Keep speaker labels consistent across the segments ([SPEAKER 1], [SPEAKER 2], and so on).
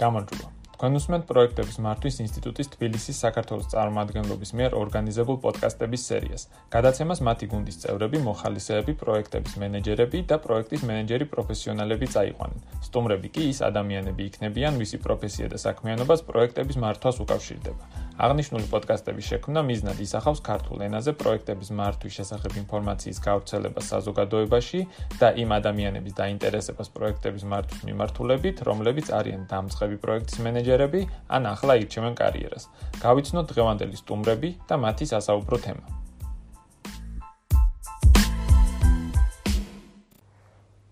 [SPEAKER 1] გამარჯობა. თქვენ უსმენთ პროექტების მართვის ინსტიტუტის თბილისის საქართველოს წარმომადგენლობის მიერ ორგანიზებულ პოდკასტების სერიას. გადაცემას მათი გუნდის წევრები, მოხალისეები, პროექტების მენეჯერები და პროექტის მენეჯერი პროფესიონალები წაიყვანენ. სტუმრები კი ის ადამიანები იქნებიან, ვისი პროფესია და საქმიანობას პროექტების მართვას უკავშირდება. აღნიშნული პოდკასტების შექმნა მიზნად ისახავს ქართულ ენაზე პროექტების მართვის შესახებ ინფორმაციის გავრცელებას საზოგადოებაში და იმ ადამიანების დაინტერესებას პროექტების მართვის მიმართულებით, რომლებიც არიან დამწყები პროექტის მენეჯერები ან ახლა ირჩევენ კარიერას. გავიცნოთ დღევანდელი სტუმრები და მათი სასაუბრო თემა.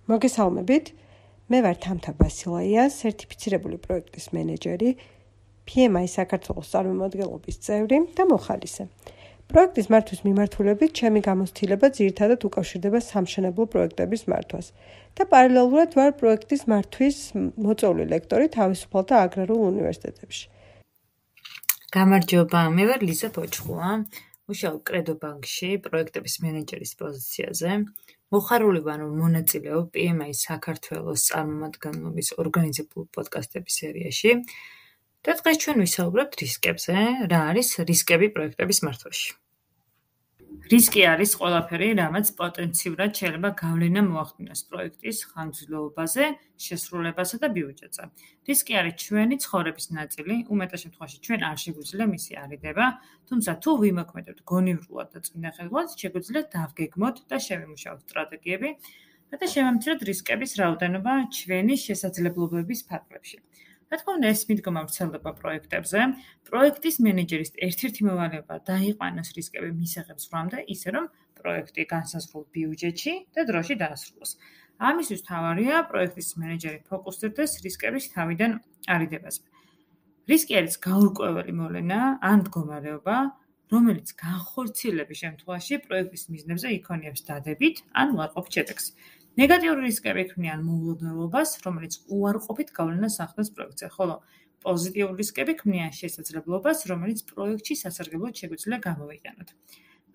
[SPEAKER 2] მოგესალმებით. მე ვარ თამთა ბასილაია, სერტიფიცირებული პროექტის მენეჯერი PMI საქართველოს წარმომადგენლობის წევრი და მოხალისე. პროექტის მართვის მიმართულებით ჩემი გამოცდილება ძირითადად უკავშირდება სამშენებლო პროექტების მართვას და პარალელურად ვარ პროექტის მართვის მოწვეული ლექტორი თავისუფალთა აგრარულ უნივერსიტეტებში.
[SPEAKER 3] გამარჯობა, მე ვარ ლიზა ბოჭყუა. მუშაობ კრედო ბანკში პროექტების მენეჯერის პოზიციაზე. მოხარული ვარ მონაწილეობ PMI საქართველოს წარმომადგენლობის ორგანიზებულ პოდკასტების სერიაში. და დღეს ჩვენ ვისაუბრებთ რისკებზე, რა არის რისკები პროექტების მართვაში. რისკი არის ყველაფერი, რამაც პოტენციურად შეიძლება გავლენა მოახდინოს პროექტის ხანგრძლივობაზე, შესრულებასა და ბიუჯეტზე. რისკი არის ჩვენი ცხოვრების ნაწილი, უმეტეს შემთხვევაში ჩვენ არ შეგვიძლია მისი არიდება, თუმცა თუ ვიმოქმედებთ გონივრულად და წინახელულად, შეგვიძლია დავგეგმოთ და შევიმუშაოთ სტრატეგიები და შევამციროთ რისკების რაოდენობა ჩვენი შესაძლებლობების ფარგლებში. რა თქმა უნდა ეს მიდგომა ვრცელდება პროექტებზე. პროექტის მენეჯერის ერთ-ერთი მოვალეობა დაიყვანოს რისკები მისაღებს ბრამდე ისე რომ პროექტი განსაზღვრულ ბიუჯეტში და დროში დაასრულოს. ამისთვის თავარია პროექტის მენეჯერი ფოკუსირდეს რისკების თავიდან არიდებაზე რისკი არის გაურკვეველი მოვლენა ან მდგომარეობა რომელიც განხორციელების შემთხვევაში პროექტის მიზნებზე იქონიებს დადებით ან უარყოფით შედეგს ნეგატიური რისკები ქმნიან მოულოდნელობას, რომელიც უარყოფით გავლენას ახდენს პროექტზე, ხოლო პოზიტიური რისკები ქმნიან შესაძლებლობას, რომელიც პროექტში სასარგებლოდ შეგვიძლია გამოვიყენოთ.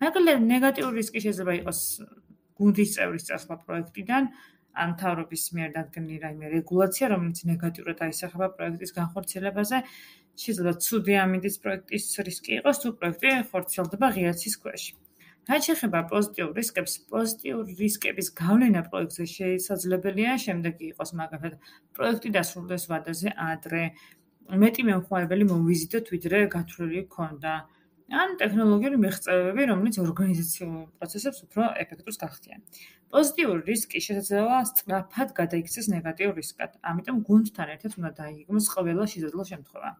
[SPEAKER 3] მაგალითად, ნეგატიური რისკი შეიძლება იყოს გუნდის წევრის წასვლა პროექტიდან, ან თავრობის მიერ დადგენილი რაიმე რეგულაცია, რომელიც ნეგატიურად აისახება პროექტის განხორციელებაზე, შეიძლება ცუდი ამინდის პროექტის რისკი იყოს, თუ პროექტი ხორციელდება ღიაცის ქვეშ. რაც შეეხება პოზიტიურ რისკებს, პოზიტიურ რისკების გავლენა პროექტზე შესაძლებელია შემდეგი იყოს, მაგალითად, პროექტი დასრულდეს ვადაზე ადრე, მეტი მომხმარებელი მოვიზიტოთ, ვიდრე გათვლილი ქონდა, ან ტექნოლოგიური მიღწევები, რომელიც ორგანიზაციულ პროცესებს უფრო ეფექტურს გახდიან. პოზიტიური რისკი შესაძლოა სწრაფად გადაიქცეს ნეგატიურ რისკად, ამიტომ გუნდთან ერთად უნდა დაიგეგმოს ყველა შესაძლო შემთხვევა.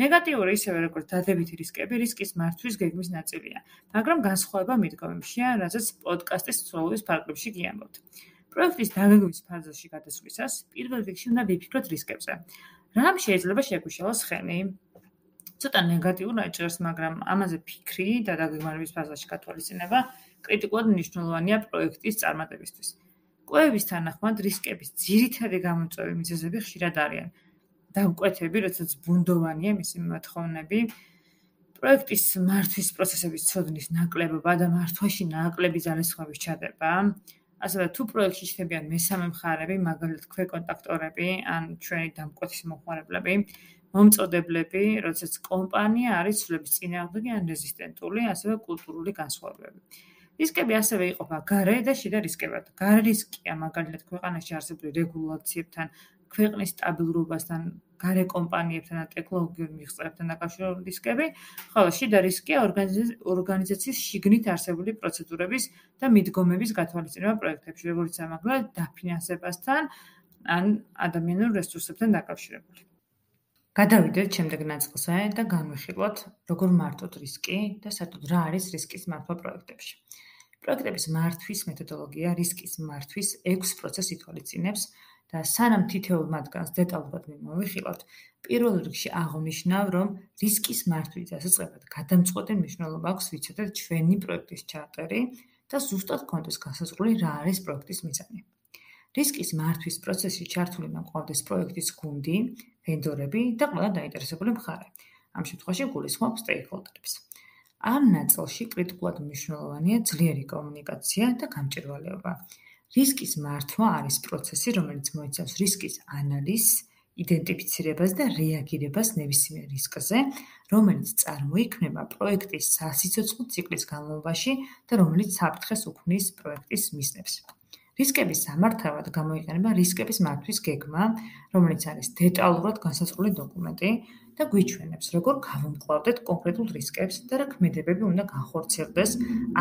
[SPEAKER 3] ნეგატიური ისევე როგორც დადებითი რისკები რისკის მართვის გეგმის ნაწილია, მაგრამ განსხვავება მიდგომებშია, რაზეც პოდკასტის სწავლების ფარგლებში გიამბობთ. პროექტის დაგეგმვის ფაზაში გადასვლისას პირველ რიგში უნდა ვიფიქროთ რისკებზე. რამ შეიძლება შეგვიშალოს ხელი? ცოტა ნეგატიურ აჭერს, მაგრამ ამაზე ფიქრი და დაგეგმარების ფაზაში გათვალისწინება კრიტიკულად მნიშვნელოვანია პროექტის წარმატებისთვის. კვლევების თანახმად რისკების ძირითადი გამოწვევი მიზეზები ხშირად არიან დამკვეთები, როდესაც ბუნდოვანია მისი მოთხოვნები. პროექტის მართვის პროცესების ცოდნის ნაკლებობა და მართვაში ნაკლები ძალისხმევის ჩადება. ასევე თუ პროექტში ჩნდებიან მესამე მხარეები, მაგალითად ქვეკონტაქტორები ან ჩვენი დამკვეთის მომხმარებლები, მომწოდებლები, როდესაც კომპანია არის ცვლების წინააღმდეგი ან რეზისტენტული, ასევე კულტურული განსხვავებები. რისკები ასევე იყოფა გარე და შიდა რისკებად. გარე რისკია მაგალითად ქვეყანაში არსებული რეგულაციებთან ქვეყნის სტაბილურობასთან, გარე კომპანიებთან და ტექნოლოგიურ მიღწევებთან დაკავშირებული რისკები, ხოლო შიდა რისკია ორგანიზაციის შიგნით არსებული პროცედურების და მიდგომების გათვალისწინება პროექტებში, როგორც ამაგლა დაფინანსებასთან ან ადამიანურ რესურსებთან დაკავშირებული. გადავიდეთ შემდეგ ნაწილზე და განვიხილოთ, როგორ მართოთ რისკი და საერთოდ რა არის რისკის მართვა პროექტებში. პროექტების მართვის მეთოდოლოგია რისკის მართვის 6 პროცესს ითვალისწინებს, და სანამ თითოეულ მათგანს დეტალურად მიმოვიხილავთ, პირველ რიგში აღნიშნავ, რომ რისკის მართვის დასაწყებად გადამწყვეტი მნიშვნელობა აქვს ვიცოდეთ ჩვენი პროექტის ჩარტერი და ზუსტად კონტექსტ გასაზრული რა არის პროექტის მიზანი. რისკის მართვის პროცესში ჩართული მოყვარდეს პროექტის გუნდი, ვენდორები და ყველა დაინტერესებული მხარე. ამ შემთხვევაში გულისხმობ სტეიკჰოლდერებს. ამ ნაწილში კრიტიკულად მნიშვნელოვანია ძლიერი კომუნიკაცია და გამჭირვალეობა. რისკის მართვა არის პროცესი, რომელიც მოიცავს რისკის ანალიზს, იდენტიფიცირებას და რეაგირებას ნებისმიერ რისკზე, რომელიც წარმოიქმნება პროექტის სასიცოცხლო ციკლის განმავლობაში და რომელიც საფრთხეს უქმნის პროექტის მიზნებს. რისკების სამართავად გამოიყენება რისკების მართვის გეგმა, რომელიც არის დეტალურად განსაზღვრული დოკუმენტი და გვიჩვენებს, როგორ გავუმკლავდეთ კონკრეტულ რისკებს და რა ქმედებები უნდა განხორციელდეს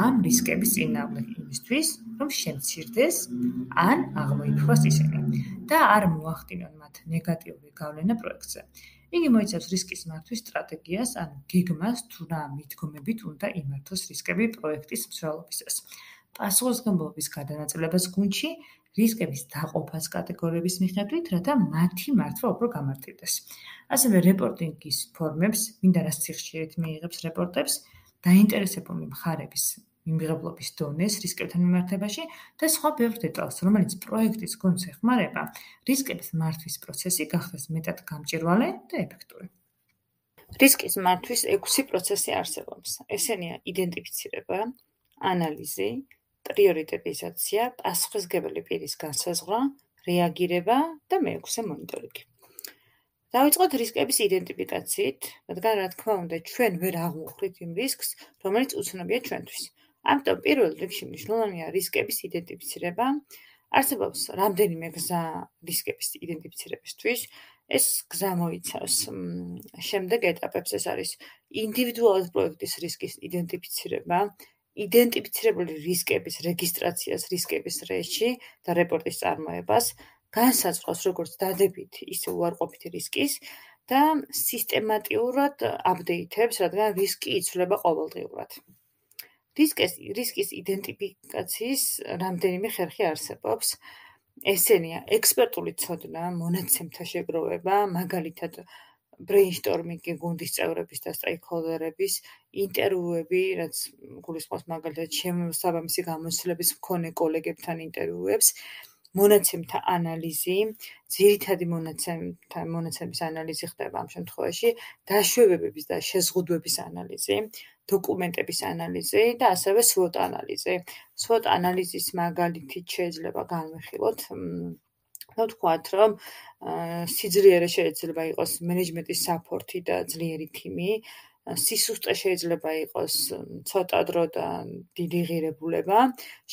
[SPEAKER 3] ამ რისკების წინააღმდეგ იმისთვის, რომ შემცირდეს ან აღმოიფხვრას ისინი და არ მოახდინონ მათ ნეგატიური გავლენა პროექტზე. იგი მოიცავს რისკის მართვის სტრატეგიას, ან გეგმას თუ რა მიდგომებით უნდა იმართოს რისკები პროექტის მსვლელობისას. პასუხისმგებლობის გადანაწილებას გუნდში, რისკების დაყოფას კატეგორიების მიხედვით, რათა მათი მართვა უფრო გამარტივდეს. ასევე რეპორტინგის ფორმებს, მინდა რა სიხშირით მიიღებს რეპორტებს, დაინტერესებული მხარების მიმღებლობის დონეს რისკებთან მიმართებაში და სხვა ბევრ დეტალს, რომელიც პროექტის გუნდს ეხმარება, რისკების მართვის პროცესი გახდეს მეტად გამჭირვალე და ეფექტური. რისკის მართვის 6 პროცესი არსებობს. ესენია იდენტიფიცირება, ანალიზი, პრიორიტეტიზაცია, პასუხისმგებელი პირის განსაზღვრა, რეაგირება და მეექვსე მონიტორინგი. დავიწყოთ რისკების იდენტიფიკაციით, რადგან რა თქმა უნდა, ჩვენ ვერ აღვუხრით იმ რისკს, რომელიც უცნობია ჩვენთვის. ამიტომ პირველ რიგში მნიშვნელოვანია რისკების იდენტიფიცირება. არსებობს რამდენიმე გზა რისკების იდენტიფიცირებისთვის. ეს გზა მოიცავს შემდეგ ეტაპებს, ეს არის ინდივიდუალური პროექტის რისკის იდენტიფიცირება, იდენტიფიცირებული რისკების რეგისტრაციას რისკების რეესში და რეპორტის წარმოებას, განსაზღვრავს როგორც დადებითი, ისე უარყოფითი რისკის და სისტემატიურად აპდეითებს, რადგან რისკი იცვლება ყოველდღიურად. რისკის რისკის იდენტიფიკაციის რამდენიმე ხერხი არსებობს. ესენია ექსპერტული ცოდნა, მონაცემთა შეგროვება, მაგალითად ბრეინშტორმინგი გუნდის წევრების და სტეიქჰოლდერების ინტერვიუები, რაც გულისხმობს მაგალითად შემოსაბამისი გამოცდილების მქონე კოლეგებთან ინტერვიუებს, მონაცემთა ანალიზი, ძირითადი მონაცემთა მონაცემის ანალიზი ხდება ამ შემთხვევაში, დაშვებების და შეზღუდვების ანალიზი, დოკუმენტების ანალიზი და ასევე SWOT ანალიზი. SWOT ანალიზის მაგალითით შეიძლება განვიხილოთ და ვთქვათ, რომ სიძლიერე შეიძლება იყოს მენეჯმენტის საფორთი და ძლიერი თიმი, სისუსტე შეიძლება იყოს ცოტა დრო და დიდი ღირებულება,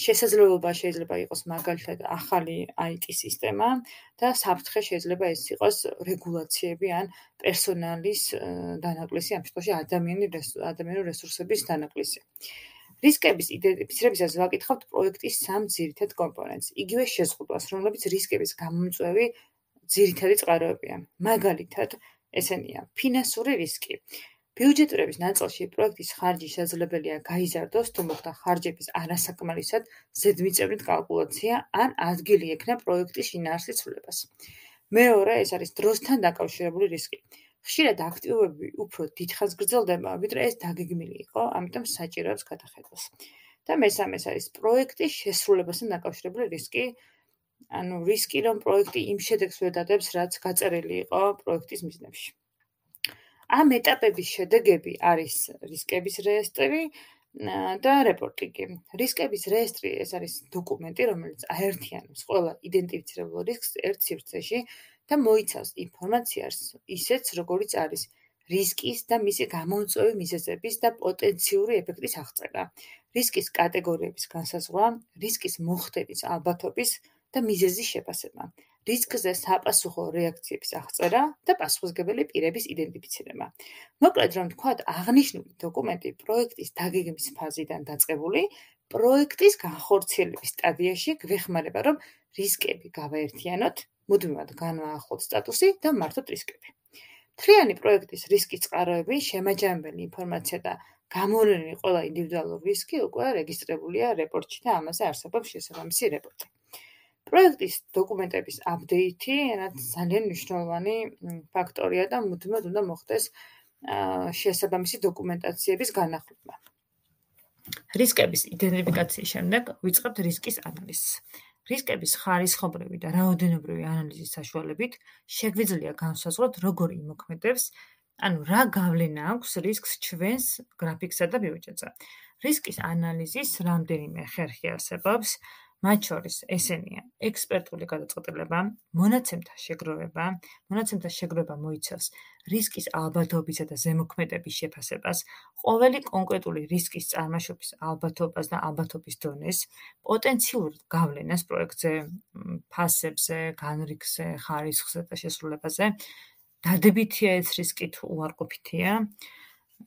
[SPEAKER 3] შესაძლებლობა შეიძლება იყოს მაგალითად ახალი IT სისტემა და საფრთხე შეიძლება ეს იყოს რეგულაციები ან პერსონალის დანაკლისი, ამ შემთხვევაში ადამიანური ადამიანური რესურსების დანაკლისი. რისკების იდენტიფიცირებისას ვაკითხავთ პროექტის სამ ძირითად კომპონენტს. იგივე შეზღუდვას, რომლებიც რისკების გამომწვევი ძირითადი წყაროებია. მაგალითად, ესენია: ფინანსური რისკი. ბიუჯეტირების ნაწილში პროექტის ხარჯი შესაძლებელია გაიზარდოს, თუ მოხდა ხარჯების არასაკმარისად ზედმიწევნით კალკულაცია ან ადგილი ექნა პროექტის შინაარსის ცვლილებას. მეორე, ეს არის დროსთან დაკავშირებული რისკი. ხშირად აქტივობები უფრო დიდხანს გრძელდება, ვიდრე ეს დაგეგმილი იყო, ამიტომ საჭიროებს გადახედვას. და მესამეს არის პროექტის შესრულებასთან დაკავშირებული რისკი. ანუ რისკი, რომ პროექტი იმ შედეგს ვერ დადებს, რაც გაწერილი იყო პროექტის მიზნებში. ამ ეტაპების შედეგები არის რისკების რეესტრი და რეპორტინგი. რისკების რეესტრი ეს არის დოკუმენტი, რომელიც აერთიანებს ყველა იდენტიფიცირებულ რისკს ერთ სივრცეში და მოიცავს ინფორმაციას ისეც, როგორიც არის რისკის და მისი გამომწვევი მიზეზების და პოტენციური ეფექტის აღწერა, რისკის კატეგორიების განსაზღვრა, რისკის მოხდების ალბათობის და მიზეზის შეფასება, რისკზე საპასუხო რეაქციების აღწერა და პასუხისმგებელი პირების იდენტიფიცირება. მოკლედ რომ ვთქვათ, აღნიშნული დოკუმენტი პროექტის დაგეგმვის ფაზიდან დაწყებული პროექტის განხორციელების სტადიაში გვეხმარება, რომ რისკები გავაერთიანოთ მუდმივად განვაახლოთ სტატუსი და მართოთ რისკები. თლიანი პროექტის რისკის წყაროები, შემაჯამებელი ინფორმაცია და გამოვლენილი ყველა ინდივიდუალური რისკი უკვე რეგისტრირებულია რეპორტში და ამაზე არსებობს შესაბამისი რეპორტი. პროექტის დოკუმენტების აპდეითი, რაც ძალიან მნიშვნელოვანი ფაქტორია და მუდმივად უნდა მოხდეს შესაბამისი დოკუმენტაციების განახლება. რისკების იდენტიფიკაციის შემდეგ ვიწყებთ რისკის ანალიზს. რისკების ხარისხობრივი და რაოდენობრივი ანალიზის საშუალებით შეგვიძლია განსაზღვროთ, როგორ იმოქმედებს, ანუ რა გავლენა აქვს რისკს ჩვენს გრაფიკსა და ბიუჯეტზე. რისკის ანალიზის რამდენიმე ხერხი არსებობს. მათ შორის ესენია: ექსპერტული გადაწყვეტილება, მონაცემთა შეგროვება, მონაცემთა შეგროვება მოიცავს რისკის ალბათობისა და ზემოქმედების შეფასებას, ყოველი კონკრეტული რისკის წარმოშობის ალბათობას და ალბათობის დონეს, პოტენციურ გავლენას პროექტზე, ფასებზე, განრიგზე, ხარისხზე და შესრულებაზე, დადებითია ეს რისკი თუ უარყოფითია.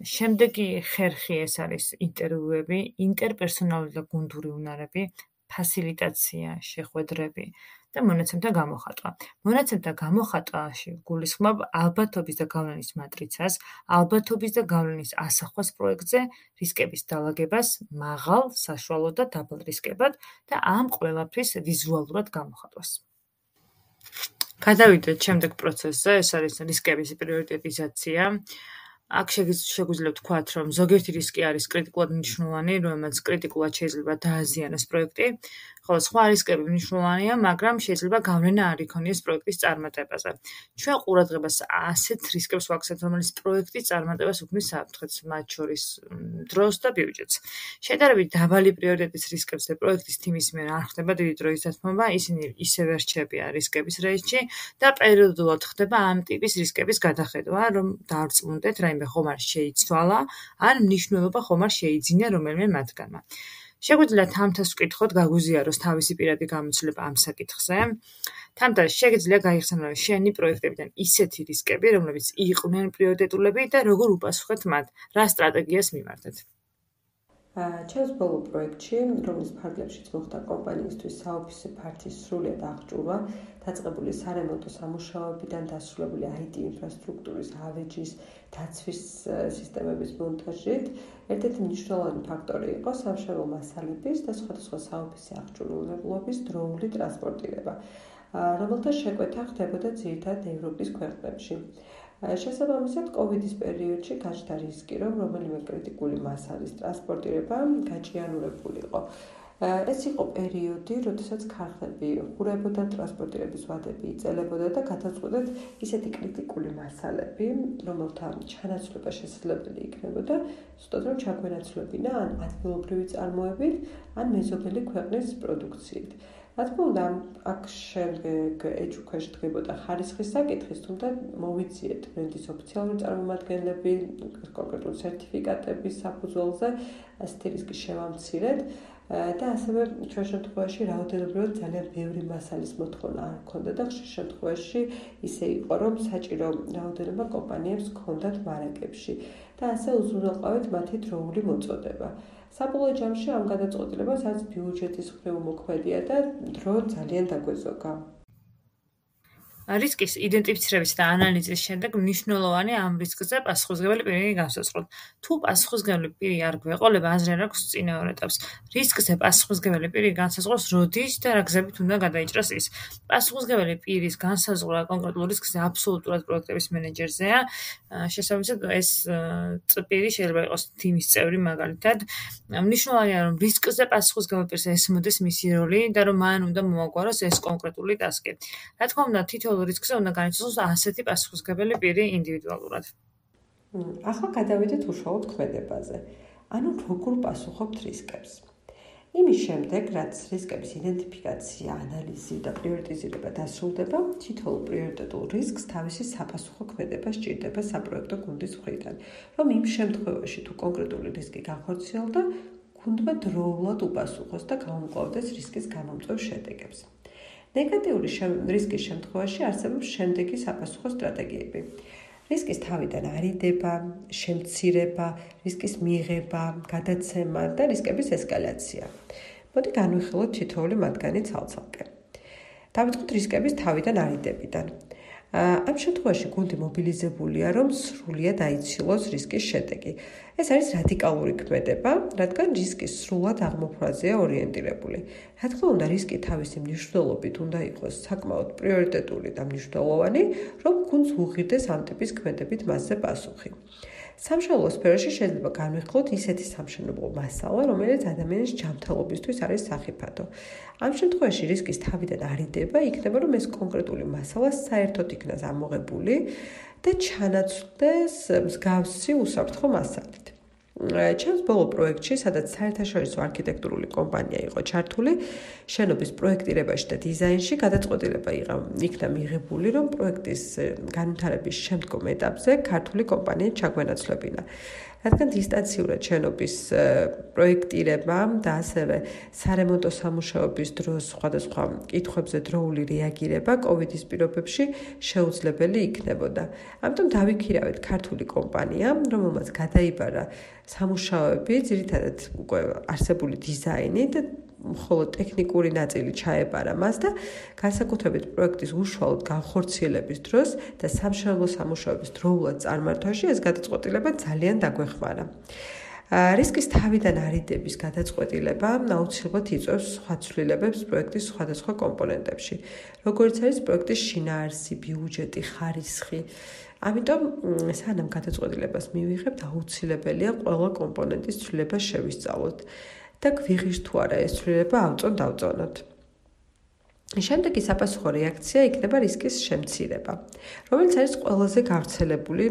[SPEAKER 3] შემდეგი ხერხი ეს არის ინტერვიუები, ინტერპერსონალური და გუნდური უნარები, ფასილიტაცია, შეხვედრები და მონაცემთა გამოხატვა. მონაცემთა გამოხატვაში გულისხმობ ალბათობის და გავლენის მატრიცას, ალბათობის და გავლენის ასახვას პროექტზე, რისკების დაალაგებას, მაღალ, საშუალო და დაბალ რისკებად და ამ ყველაფრის ვიზუალურად გამოხატვას. გადავიდეთ შემდეგ პროცესზე, ეს არის რისკების პრიორიტეტიზაცია. აქ შეგვიძლია ვთქვათ, რომ ზოგიერთი რისკი არის კრიტიკულად მნიშვნელოვანი, რომელმაც კრიტიკულად შეიძლება დააზიანოს პროექტი, ხოლო სხვა რისკები მნიშვნელოვანია, მაგრამ შეიძლება გავლენა არ იქონიოს პროექტის წარმატებაზე. ჩვენ ყურადღებას ასეთ რისკებს ვაქცევთ, რომელიც პროექტის წარმატებას უქმნის საფრთხეს, მათ შორის დროს და ბიუჯეტს. შედარებით დაბალი პრიორიტეტის რისკებს და პროექტის თიმის მიერ არ ხდება დიდი დროის დათმობა, ისინი ისევე რჩებიან რისკების რეჟიმში და პერიოდულად ხდება ამ ტიპის რისკების გადახედვა, რომ დაარწმუნდეთ, რაიმე ხომ არ შეიცვალა, ან მნიშვნელობა ხომ არ შეიძინა რომელიმე მათგანმა. შეგვიძლია თამთას ვკითხოთ, გაგუზიაროს თავისი პირადი გამოცდილება ამ საკითხზე. თამთა შეგიძლია გაიხსენო შენი პროექტებიდან ისეთი რისკები, რომლებიც იყვნენ პრიორიტეტულები და როგორ უპასუხეთ მათ, რა სტრატეგიას მიმართეთ.
[SPEAKER 2] ჩემს ბოლო პროექტში, რომლის ფარგლებშიც მოხდა კომპანიისთვის საოფისე ფართის სრულად აღჭურვა, დაწყებული სარემონტო სამუშაოებიდან დასრულებული IT ინფრასტრუქტურის ავეჯის დაცვის სისტემების მონტაჟით, ერთ-ერთი მნიშვნელოვანი ფაქტორი იყო სამშენებლო მასალების და სხვადასხვა საოფისე აღჭურვილობის დროული ტრანსპორტირება, რომელთა შეკვეთა ხდებოდა ძირითადად ევროპის ქვეყნებში. შესაბამისად, COVID-ის პერიოდში გაჩნდა რისკი, რომ რომელიმე კრიტიკული მასალის ტრანსპორტირება გაჭიანურებულიყო. ეს იყო პერიოდი, როდესაც ქარხნები ხურებოდა ტრანსპორტირების ვადები იწელებოდა და გადაწყვეტეთ ისეთი კრიტიკული მასალები, რომელთა ჩანაცვლება შესაძლებელი იქნებოდა, სწორედ რომ ჩაგვენაცვლებინა ან ადგილობრივი წარმოებით, ან მეზობელი ქვეყნის პროდუქციით. რა თქმა უნდა აქ შემდეგ ეჯუქეშ დგებოდა ხარისხის საკითხის თუმცა მოვიციეთ ბრენდის ოფიციალური წარმომადგენლები კონკრეტულ სერტიფიკატების საფუძველზე ასეთი რისკი შევამცირეთ და ასევე ჩვენ შემთხვევაში რაოდენობრივად ძალიან ბევრი მასალის მოთხოვნა არ ქონდა და ხშირ შემთხვევაში ისე იყო რომ საჭირო რაოდენობა კომპანიებს ქონდათ მარაკებში და ასე უზრუნველყავთ მათი დროული მოწოდება. საბოლოო ჯამში ამ გადაწყვეტილებასაც ბიუჯეტის მხრივ მოქმედია და დრო ძალიან დაგვეზოგა.
[SPEAKER 3] რისკის იდენტიფიცირების და ანალიზის შემდეგ მნიშვნელოვანი ამ რისკზე პასუხისმგებელი პირი განსაზღვროთ. თუ პასუხისმგებელი პირი არ გვეყოლება, აზრი არ აქვს წინაურ ეტაპს. რისკზე პასუხისმგებელი პირი განსაზღვროს როდის და რა გზებით უნდა გადაიჭრას ის. პასუხისმგებელი პირის განსაზღვრა კონკრეტულ რისკზე აბსოლუტურად პროექტების მენეჯერზეა. შესაბამისად, ეს პირი შეიძლება იყოს თიმის წევრი მაგალითად. მნიშვნელოვანია რომ რისკზე პასუხისმგებელი პირს ესმოდეს მისი როლი და რომ მან უნდა მოაგვაროს ეს კონკრეტული ტასკი. რა თქმა უნდა, თითოეულ რისკზე უნდა განიცდოს ასეთი პასუხისმგებელი პირი ინდივიდუალურად.
[SPEAKER 2] ახლა გადავიდეთ უშუალოდ ქმედებაზე. ანუ როგორ პასუხობთ რისკებს? იმის შემდეგ, რაც რისკების იდენტიფიკაცია, ანალიზი და პრიორიტიზირება დასრულდება, თითოეულ პრიორიტეტულ რისკს თავისი საფასუხო ქმედება სჭირდება საპროექტო გუნდის მხრიდან, რომ იმ შემთხვევაში თუ კონკრეტული რისკი განხორციელდა, გუნდმა დროულად უპასუხოს და გაუმკლავდეს რისკის გამომწვევ შედეგებს. ნეგატიური რისკის შემთხვევაში არსებობს შემდეგი საფასუხო სტრატეგიები. რისკის თავიდან არიდება, შემცირება, რისკის მიღება, გადაცემა და რისკების ესკალაცია. მოდი განვიხილოთ თითოეული მათგანი ცალ-ცალკე. დავიწყოთ რისკების თავიდან არიდებიდან. ამ შემთხვევაში გუნდი მობილიზებულია, რომ სრულად აიცილოს რისკის შედეგი. ეს არის რადიკალური ქმედება, რადგან რისკი სრულად აღმოფხვრაზეა ორიენტირებული. რა თქმა უნდა, რისკი თავისი მნიშვნელობით უნდა იყოს საკმაოდ პრიორიტეტული და მნიშვნელოვანი, რომ გუნდს უღირდეს ამ ტიპის ქმედებით მასზე პასუხი. სამშენებლო სფეროში შეიძლება განვიხილოთ ისეთი სამშენებლო მასალა, რომელიც ადამიანის ჯანმრთელობისთვის არის სახიფათო. ამ შემთხვევაში რისკის თავიდან არიდება, იქნება რომ ეს კონკრეტული მასალა საერთოდ იქნას ამოღებული და ჩანაცვლდეს მსგავსი უსაფრთხო მასალით. ჩემს ბოლო პროექტში, სადაც საერთაშორისო არქიტექტურული კომპანია იყო ჩართული, შენობის პროექტირებაში და დიზაინში გადაწყვეტილება იყო იქნა მიღებული, რომ პროექტის განვითარების შემდგომ ეტაპზე ქართული კომპანია ჩაგვენაცვლებინა. რადგან დისტანციურად შენობის პროექტირება და ასევე სარემონტო სამუშაოების დროს სხვადასხვა კითხვებზე დროული რეაგირება კოვიდის პირობებში შეუძლებელი იქნებოდა. ამიტომ დავიქირავეთ ქართული კომპანია, რომელმაც გადაიბარა სამუშაოები, ძირითადად უკვე არსებული დიზაინი და მხოლოდ ტექნიკური ნაწილი ჩაებარა მას და განსაკუთრებით პროექტის უშუალოდ განხორციელების დროს და სამშენებლო სამუშაოების დროულად წარმართვაში ეს გადაწყვეტილება ძალიან დაგვეხმარა. რისკის თავიდან არიდების გადაწყვეტილება აუცილებლად იწვევს სხვა ცვლილებებს პროექტის სხვადასხვა კომპონენტებში, როგორც არის პროექტის შინაარსი, ბიუჯეტი, ხარისხი. ამიტომ სანამ გადაწყვეტილებას მივიღებთ, აუცილებელია ყველა კომპონენტის ცვლილება შევისწავლოთ. და გვიღის თუ არა ეს ცვლილება ავწონ დავწონოთ. შემდეგი საპასუხო რეაქცია იქნება რისკის შემცირება, რომელიც არის ყველაზე გავრცელებული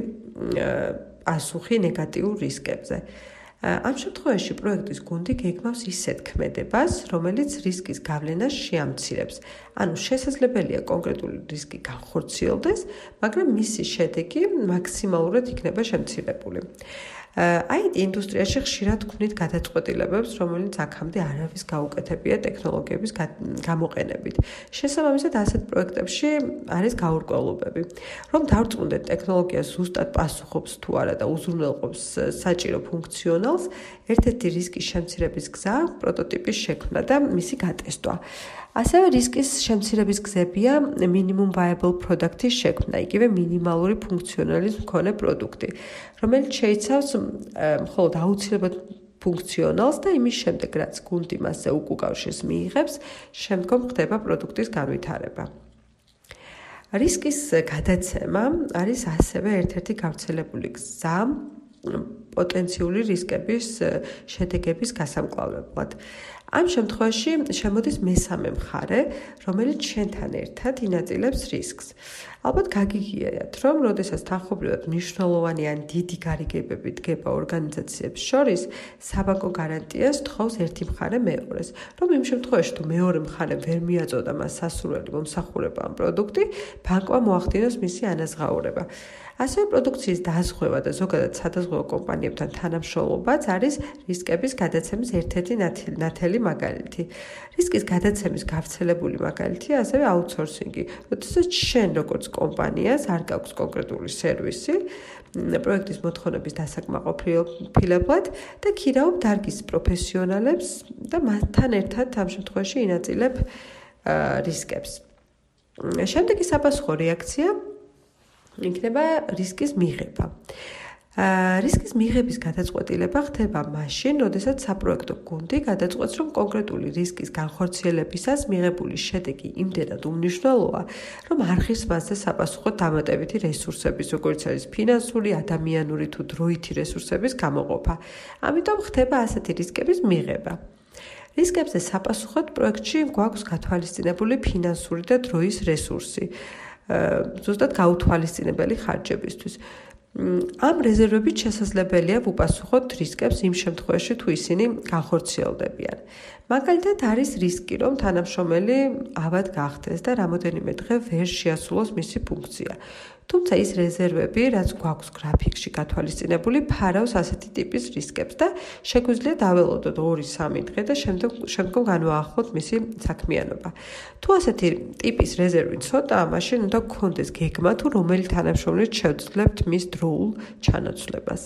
[SPEAKER 2] პასუხი ნეგატიურ რისკებზე. ამ შემთხვევაში პროექტის გუნდი გეგმავს ისეთ ქმედებას, რომელიც რისკის გავლენას შეამცირებს. ანუ შესაძლებელია კონკრეტული რისკი განხორციელდეს, მაგრამ მისი შედეგი მაქსიმალურად იქნება შემცირებული. IT ინდუსტრიაში ხშირად ქმნით გადაწყვეტილებებს, რომელიც აქამდე არავის გაუკეთებია ტექნოლოგიების გამოყენებით. შესაბამისად, ასეთ პროექტებში არის გაურკვევლობები, რომ დავწუნდეთ ტექნოლოგია ზუსტად პასუხობს თუ არა და უზრუნველყოფს საჭირო ფუნქციონალს, ერთ-ერთი რისკის შემცირების გზა პროტოტიპის შექმნა და მისი გატესტვა. ასევე რისკის შემცირების გზებია minimum viable product-ის შექმნა, იგივე მინიმალური ფუნქციონალის მქონე პროდუქტი, რომელიც შეიცავს მხოლოდ აუცილებლად ფუნქციონალს და იმის შემდეგ, რაც გუნდი მასზე უკუკავშირს მიიღებს, შემდგომ ხდება პროდუქტის განვითარება. რისკის გადაცემა არის ასევე ერთ-ერთი გავრცელებული გზა პოტენციური რისკების შედეგების გასამკლავებლად. ამ შემთხვევაში შემოდის მესამე მხარე, რომელიც შენთან ერთად ინაწილებს რისკს. ალბათ გაგიგიათ, რომ როდესაც თანხობრივად მნიშვნელოვანი ან დიდი გარიგებები დგება ორგანიზაციებს შორის, საბანკო გარანტიას თხოვს ერთი მხარე მეორეს. რომ იმ შემთხვევაში თუ მეორე მხარე ვერ მიაწოდა მას სასურველი მომსახურება ან პროდუქტი, ბანკმა მოახდინოს მისი ანაზღაურება. ასევე პროდუქციის დაზღვევა და ზოგადად სადაზღვევო კომპანიებთან თანამშრომლობაც არის რისკების გადაცემის ერთ-ერთი ნათელი მაგალითი. რისკის გადაცემის გავრცელებული მაგალითია ასევე აუთსორსინგი. როდესაც შენ როგორც კომპანიას არ გაქვს კონკრეტული სერვისი პროექტის მოთხოვნების დასაკმაყოფილებლად და ქირაობ დარგის პროფესიონალებს და მათთან ერთად ამ შემთხვევაში ინაწილებ რისკებს. შემდეგი საფასურო რეაქცია იქნება რისკის მიღება. აა რისკის მიღების გადაწყვეტილება ხდება მაშინ, როდესაც საპროექტო გუნდი გადაწყვეტს, რომ კონკრეტული რისკის განხორციელებისას მიღებული შედეგი იმდენად უმნიშვნელოა, რომ არხის მასზე საპასუხო დამატებითი რესურსების, როგორც არის ფინანსური, ადამიანური თუ დროითი რესურსების გამოყოფა. ამიტომ ხდება ასეთი რისკების მიღება. რისკებზე საპასუხოდ პროექტში გვაქვს გათვალისწინებული ფინანსური და დროის რესურსი. ზუსტად გაუთვალისწინებელი ხარჯებისთვის. ამ რეზერვებით შესაძლებელია უპასუხოთ რისკებს იმ შემთხვევაში თუ ისინი განხორციელდებიან. მაგალითად არის რისკი, რომ თანამშრომელი ავად გახდეს და რამოდენიმე დღე ვერ შეასრულოს მისი ფუნქცია. თუმცა ის რეზერვები, რაც გვაქვს გრაფიკში გათვალისწინებული, ფარავს ასეთი ტიპის რისკებს და შეგვიძლია დაველოდოთ 2-3 დღე და შემდგომ შემდგომ განვაახლოთ მისი საქმიანობა. თუ ასეთი ტიპის რეზერვი ცოტაა, მაშინ უნდა გქონდეს გეგმა თუ რომელი თანამშრომლით შევძლებთ მის დროულ ჩანაცვლებას.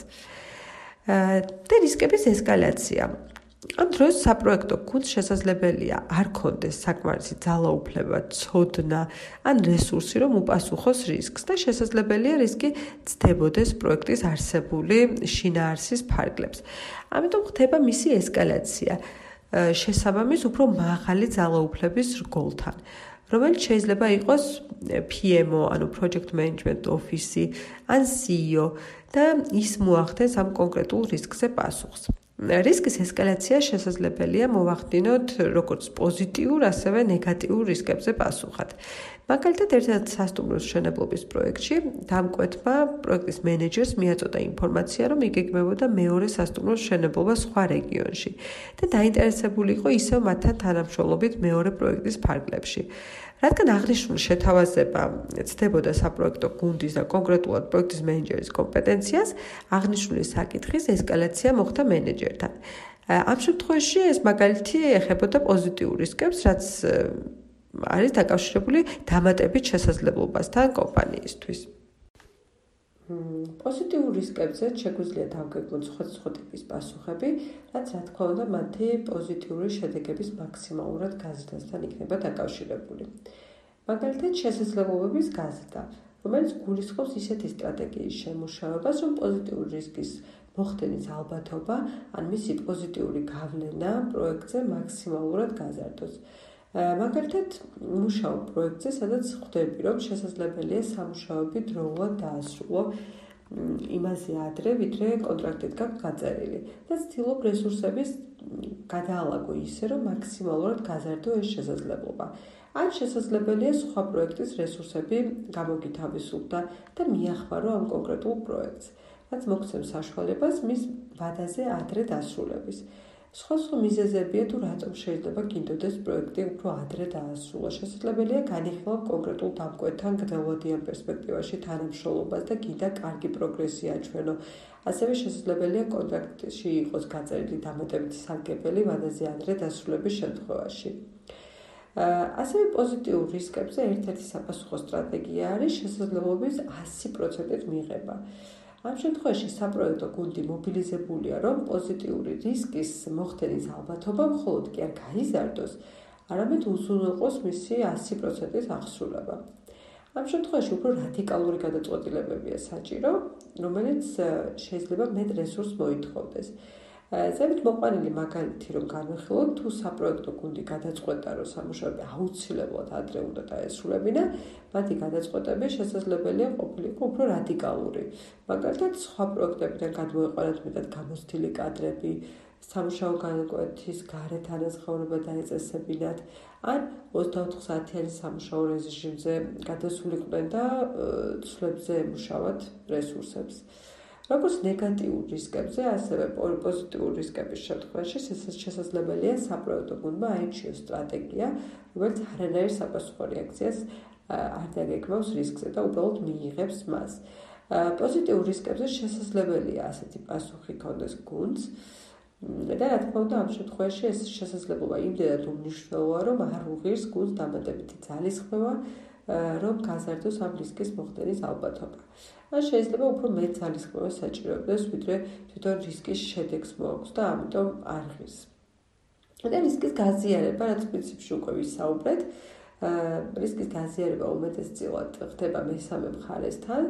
[SPEAKER 2] და რისკების ესკალაცია. ამ დროს საპროექტო გუნდს შესაძლებელია არ კონდეს საკმარისი ძალაუფლება, ცოდნა ან რესურსი, რომ უპასუხოს რისკს და შესაძლებელია რისკი ცდებოდეს პროექტის არსებული შინაარსის ფარგლებს. ამიტომ ხდება მისი ესკალაცია შესაბამის უფრო მაღალი ძალაუფლების რგოლთან. რომელიც შეიძლება იყოს PMO, ანუ Project Management Office-ი, ან CEO და ის მოახდენს ამ კონკრეტულ რისკზე პასუხს. რისკის ესკალაცია შესაძლებელია მოვახდინოთ როგორც პოზიტიურ, ასევე ნეგატიურ რისკებზე პასუხად. მაგალითად, ერთ-ერთ სასტუმროს შენებლობის პროექტში დამკვეთმა პროექტის მენეჯერს მიაწოდა ინფორმაცია, რომ იგეგმებოდა მეორე სასტუმროს შენებლობა სხვა რეგიონში და დაინტერესებული იყო ისევ მათთან თანამშრომლობით მეორე პროექტის ფარგლებში. რადგან აღნიშნული შეთავაზება ცდებოდა საპროექტო გუნდის და კონკრეტულად პროექტის მენეჯერის კომპეტენციას, აღნიშნული საკითხის ესკალაცია მოხდა მენეჯერთან. ამ შემთხვევაში ეს მაგალითი ეხებოდა პოზიტიურ რისკებს, რაც არის დაკავშირებული დამატებით შესაძლებლობასთან კომპანიისთვის. პოზიტიურ რისკებზე შეგვიძლია დავგეგმოთ სხვადასხვა ტიპის პასუხები, რაც რა თქმა უნდა მათი პოზიტიური შედეგების მაქსიმალურად გაზრდასთან იქნება დაკავშირებული. მაგალითად, შესაძლებლობების გაზრდა, რომელიც გულისხმობს ისეთი სტრატეგიის შემუშავებას, რომ პოზიტიური რისკის მოხდენის ალბათობა, ან მისი პოზიტიური გავლენა პროექტზე მაქსიმალურად გაზარდოს. მაგალითად, მუშაობ პროექტზე, სადაც ხვდები, რომ შესაძლებელია სამუშაოები დროულად დაასრულო იმაზე ადრე, ვიდრე კონტრაქტით გაქვს გაწერილი და ცდილობ რესურსების გადაალაგო ისე, რომ მაქსიმალურად გაზარდო ეს შესაძლებლობა. ან შესაძლებელია სხვა პროექტის რესურსები გამოგითავისუფლდა და მიახმარო ამ კონკრეტულ პროექტს, რაც მოგცემს საშუალებას მის ვადაზე ადრე დასრულების. სხვა სხვა მიზეზებია თუ რატომ შეიძლება გინდოდეს პროექტი უფრო ადრე დაასრულო. შესაძლებელია განიხილო კონკრეტულ დამკვეთთან გრძელვადიან პერსპექტივაში თანამშრომლობას და გინდა კარგი პროგრესი აჩვენო. ასევე შესაძლებელია კონტრაქტში იყოს გაწერილი დამატებითი სარგებელი ვადაზე ადრე დასრულების შემთხვევაში. ასევე პოზიტიურ რისკებზე ერთ-ერთი საფასუხო სტრატეგია არის შესაძლებლობის 100%-ით მიღება. ამ შემთხვევაში საპროექტო გუნდი მობილიზებულია, რომ პოზიტიური რისკის მოხდენის ალბათობა მხოლოდ კი არ გაიზარდოს, არამედ უზრუნველყოს მისი 100%-ის აღსრულება. ამ შემთხვევაში უფრო რადიკალური გადაწყვეტილებებია საჭირო, რომელიც შეიძლება მეტ რესურსს მოითხოვდეს. ზემოთ მოყვანილი მაგალითი რომ განვიხილოთ თუ საპროექტო გუნდი გადაწყვეტა რომ სამუშაოები აუცილებლად ადრე უნდა დაესრულებინა მათი გადაწყვეტები შესაძლებელია ყოფილიყო უფრო რადიკალური. მაგალითად სხვა პროექტებიდან გადმოეყარათ მეტად გამოცდილი კადრები სამუშაო განკვეთის გარეთ ანაზღაურება დაეწესებინათ. ან 24 საათიანი სამუშაო რეჟიმზე გადასულიყვნენ და ცვლებზე ემუშავათ რესურსებს როგორც ნეგატიურ რისკებზე, ასევე პოზიტიურ რისკების შემთხვევაში შესაძლებელია საპროექტო გუნდმა აირჩიოს სტრატეგია, რომელიც არანაირ საპასუხო რეაქციას არ დაგეკმავს რისკზე და უბრალოდ მიიღებს მას. პოზიტიურ რისკებზე შესაძლებელია ასეთი პასუხი კონდეს გუნდს. და რა თქმა უნდა ამ შემთხვევაში ეს შესაძლებლობა იმდენად უმნიშვნელოა, რომ არ უღირს გუნდს დამატებითი ძალისხმევა, რომ გაზარდოს ამ რისკის მოხდენის ალბათობა. ან შეიძლება უფრო მეტ ძალისხმევას საჭიროებდეს, ვიდრე თვითონ რისკის შედეგს მოაქვს და ამიტომ არ ღირს. და რისკის გაზიარება, რაც პრინციპში უკვე ვისაუბრეთ, რისკის გაზიარება უმეტესწილად ხდება მესამე მხარესთან,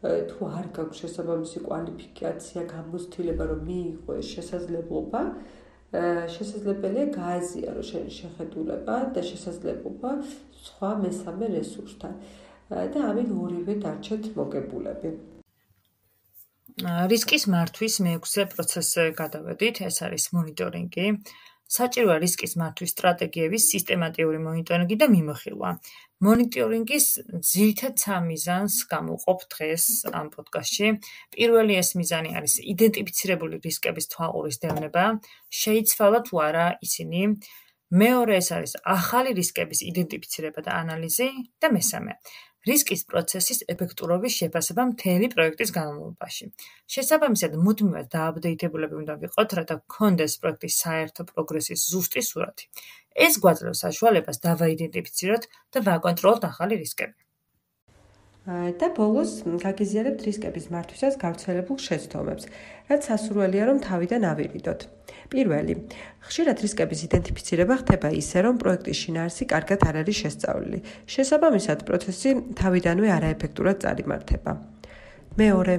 [SPEAKER 2] თუ არ გაქვს შესაბამისი კვალიფიკაცია, გამოცდილება, რომ მიიღო ეს შესაძლებლობა, შესაძლებელია გააზიარო შენი შეხედულება და შესაძლებლობა სხვა მესამე რესურსთან. და ამით ორივე დარჩეთ მოგებულები.
[SPEAKER 3] რისკის მართვის მეექვსე პროცესზე გადავედით, ეს არის მონიტორინგი. საჭიროა რისკის მართვის სტრატეგიების სისტემატიური მონიტორინგი და მიმოხილვა. მონიტორინგის ძირითად სამ მიზანს გამოვყოფ დღეს ამ პოდკასტში. პირველი ეს მიზანი არის იდენტიფიცირებული რისკების თვალყურის დევნება. შეიცვალა თუ არა ისინი. მეორე ეს არის ახალი რისკების იდენტიფიცირება და ანალიზი და მესამე რისკის პროცესის ეფექტურობის შეფასება მთელი პროექტის განმავლობაში. შესაბამისად, მუდმივად დააპდეიტებულები უნდა ვიყოთ, რათა გქონდეს პროექტის საერთო პროგრესის ზუსტი სურათი. ეს გვაძლევს საშუალებას დავაიდენტიფიციროთ და ვაკონტროლოთ ახალი რისკები.
[SPEAKER 2] და ბოლოს გაგიზიარებთ რისკების მართვისას გავრცელებულ შეცდომებს, რაც სასურველია რომ თავიდან ავირიდოთ. პირველი, ხშირად რისკების იდენტიფიცირება ხდება ისე, რომ პროექტის შინაარსი კარგად არ არის შესწავლილი. შესაბამისად, პროცესი თავიდანვე არაეფექტურად წარიმართება. მეორე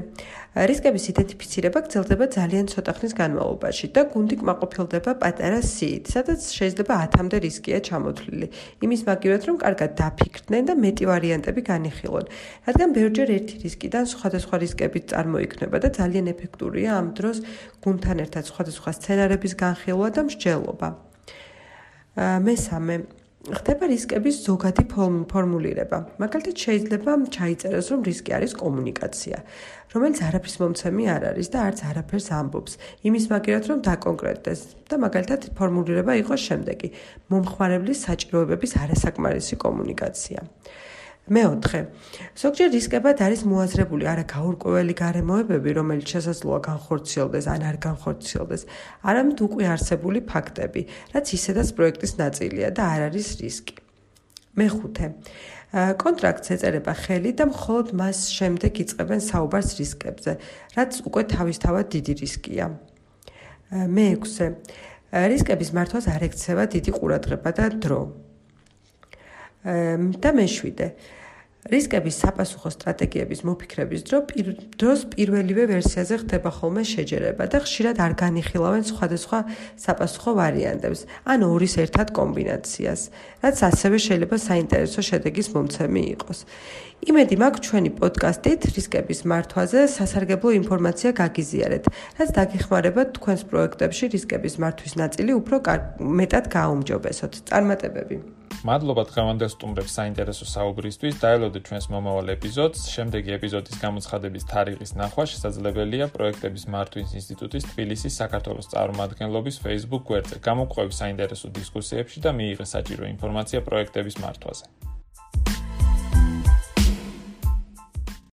[SPEAKER 2] რისკების იდენტიფიცირება გრძელდება ძალიან ცოტა ხნის განმავლობაში და გუნდი კმაყოფილდება პატარა სიით, სადაც შეიძლება 10-მდე რისკია ჩამოთვლილი. იმის მაგივრად რომ კარგად დაფიქრდნენ და მეტი ვარიანტები განიხილონ, რადგან ბევრჯერ ერთი რისკიდან სხვადასხვა რისკები წარმოიქმნება და ძალიან ეფექტურია ამ დროს გუნდთან ერთად სხვადასხვა სცენარების განხილვა და მსჯელობა. მესამე ხდება რისკების ზოგადი ფორმულირება. მაგალითად შეიძლება ჩაიწეროს, რომ რისკი არის კომუნიკაცია, რომელიც არაფრის მომცემი არ არის და არც არაფერს ამბობს. იმის მაგერად რომ დაკონკრეტდეს და მაგალითად ფორმულირება იყოს შემდეგი: მომხმარებლის საჭიროებების არასაკმარისი კომუნიკაცია. მეოთხე. ზოგჯერ რისკებად არის მოაზრებული არა გაურკვეველი გარემოებები, რომელიც შესაძლოა განხორციელდეს ან არ განხორციელდეს, არამედ უკვე არსებული ფაქტები, რაც ისედაც პროექტის ნაწილია და არ არის რისკი. მეხუთე. კონტრაქტს ეწერება ხელი და მხოლოდ მას შემდეგ იწყებენ საუბარს რისკებზე, რაც უკვე თავისთავად დიდი რისკია. მეექვსე. რისკების მართვას არ ექცევა დიდი ყურადღება და დრო. და მეშვიდე. რისკების საპასუხო სტრატეგიების მოფიქრების დროს პირველივე ვერსიაზე ხდება ხოლმე შეჯერება და ხშირად არ განიხილავენ სხვადასხვა საპასუხო ვარიანტებს, ან ორის ერთად კომბინაციას, რაც ასევე შეიძლება საინტერესო შედეგის მომცემი იყოს. იმედი მაქვს ჩვენი პოდკასტით რისკების მართვაზე სასარგებლო ინფორმაცია გაგიზიარეთ, რაც დაგეხმარება თქვენს პროექტებში რისკების მართვის ნაწილი უფრო მეტად გააუმჯობესოთ. წარმატებები!
[SPEAKER 1] მადლობა დღევანდელ სტუმრებს საინტერესო საუბრისთვის. დაელოდეთ ჩვენს მომავალ ეპიზოდს. შემდეგი ეპიზოდის გამოცხადების თარიღის ნახვა შესაძლებელია პროექტების მართვის ინსტიტუტის თბილისის საქართველოს წარმომადგენლობის Facebook გვერდზე. გამოგყვებით საინტერესო დისკუსიებში და მიიღეთ საჭირო ინფორმაცია პროექტების მართვაზე.